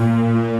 Música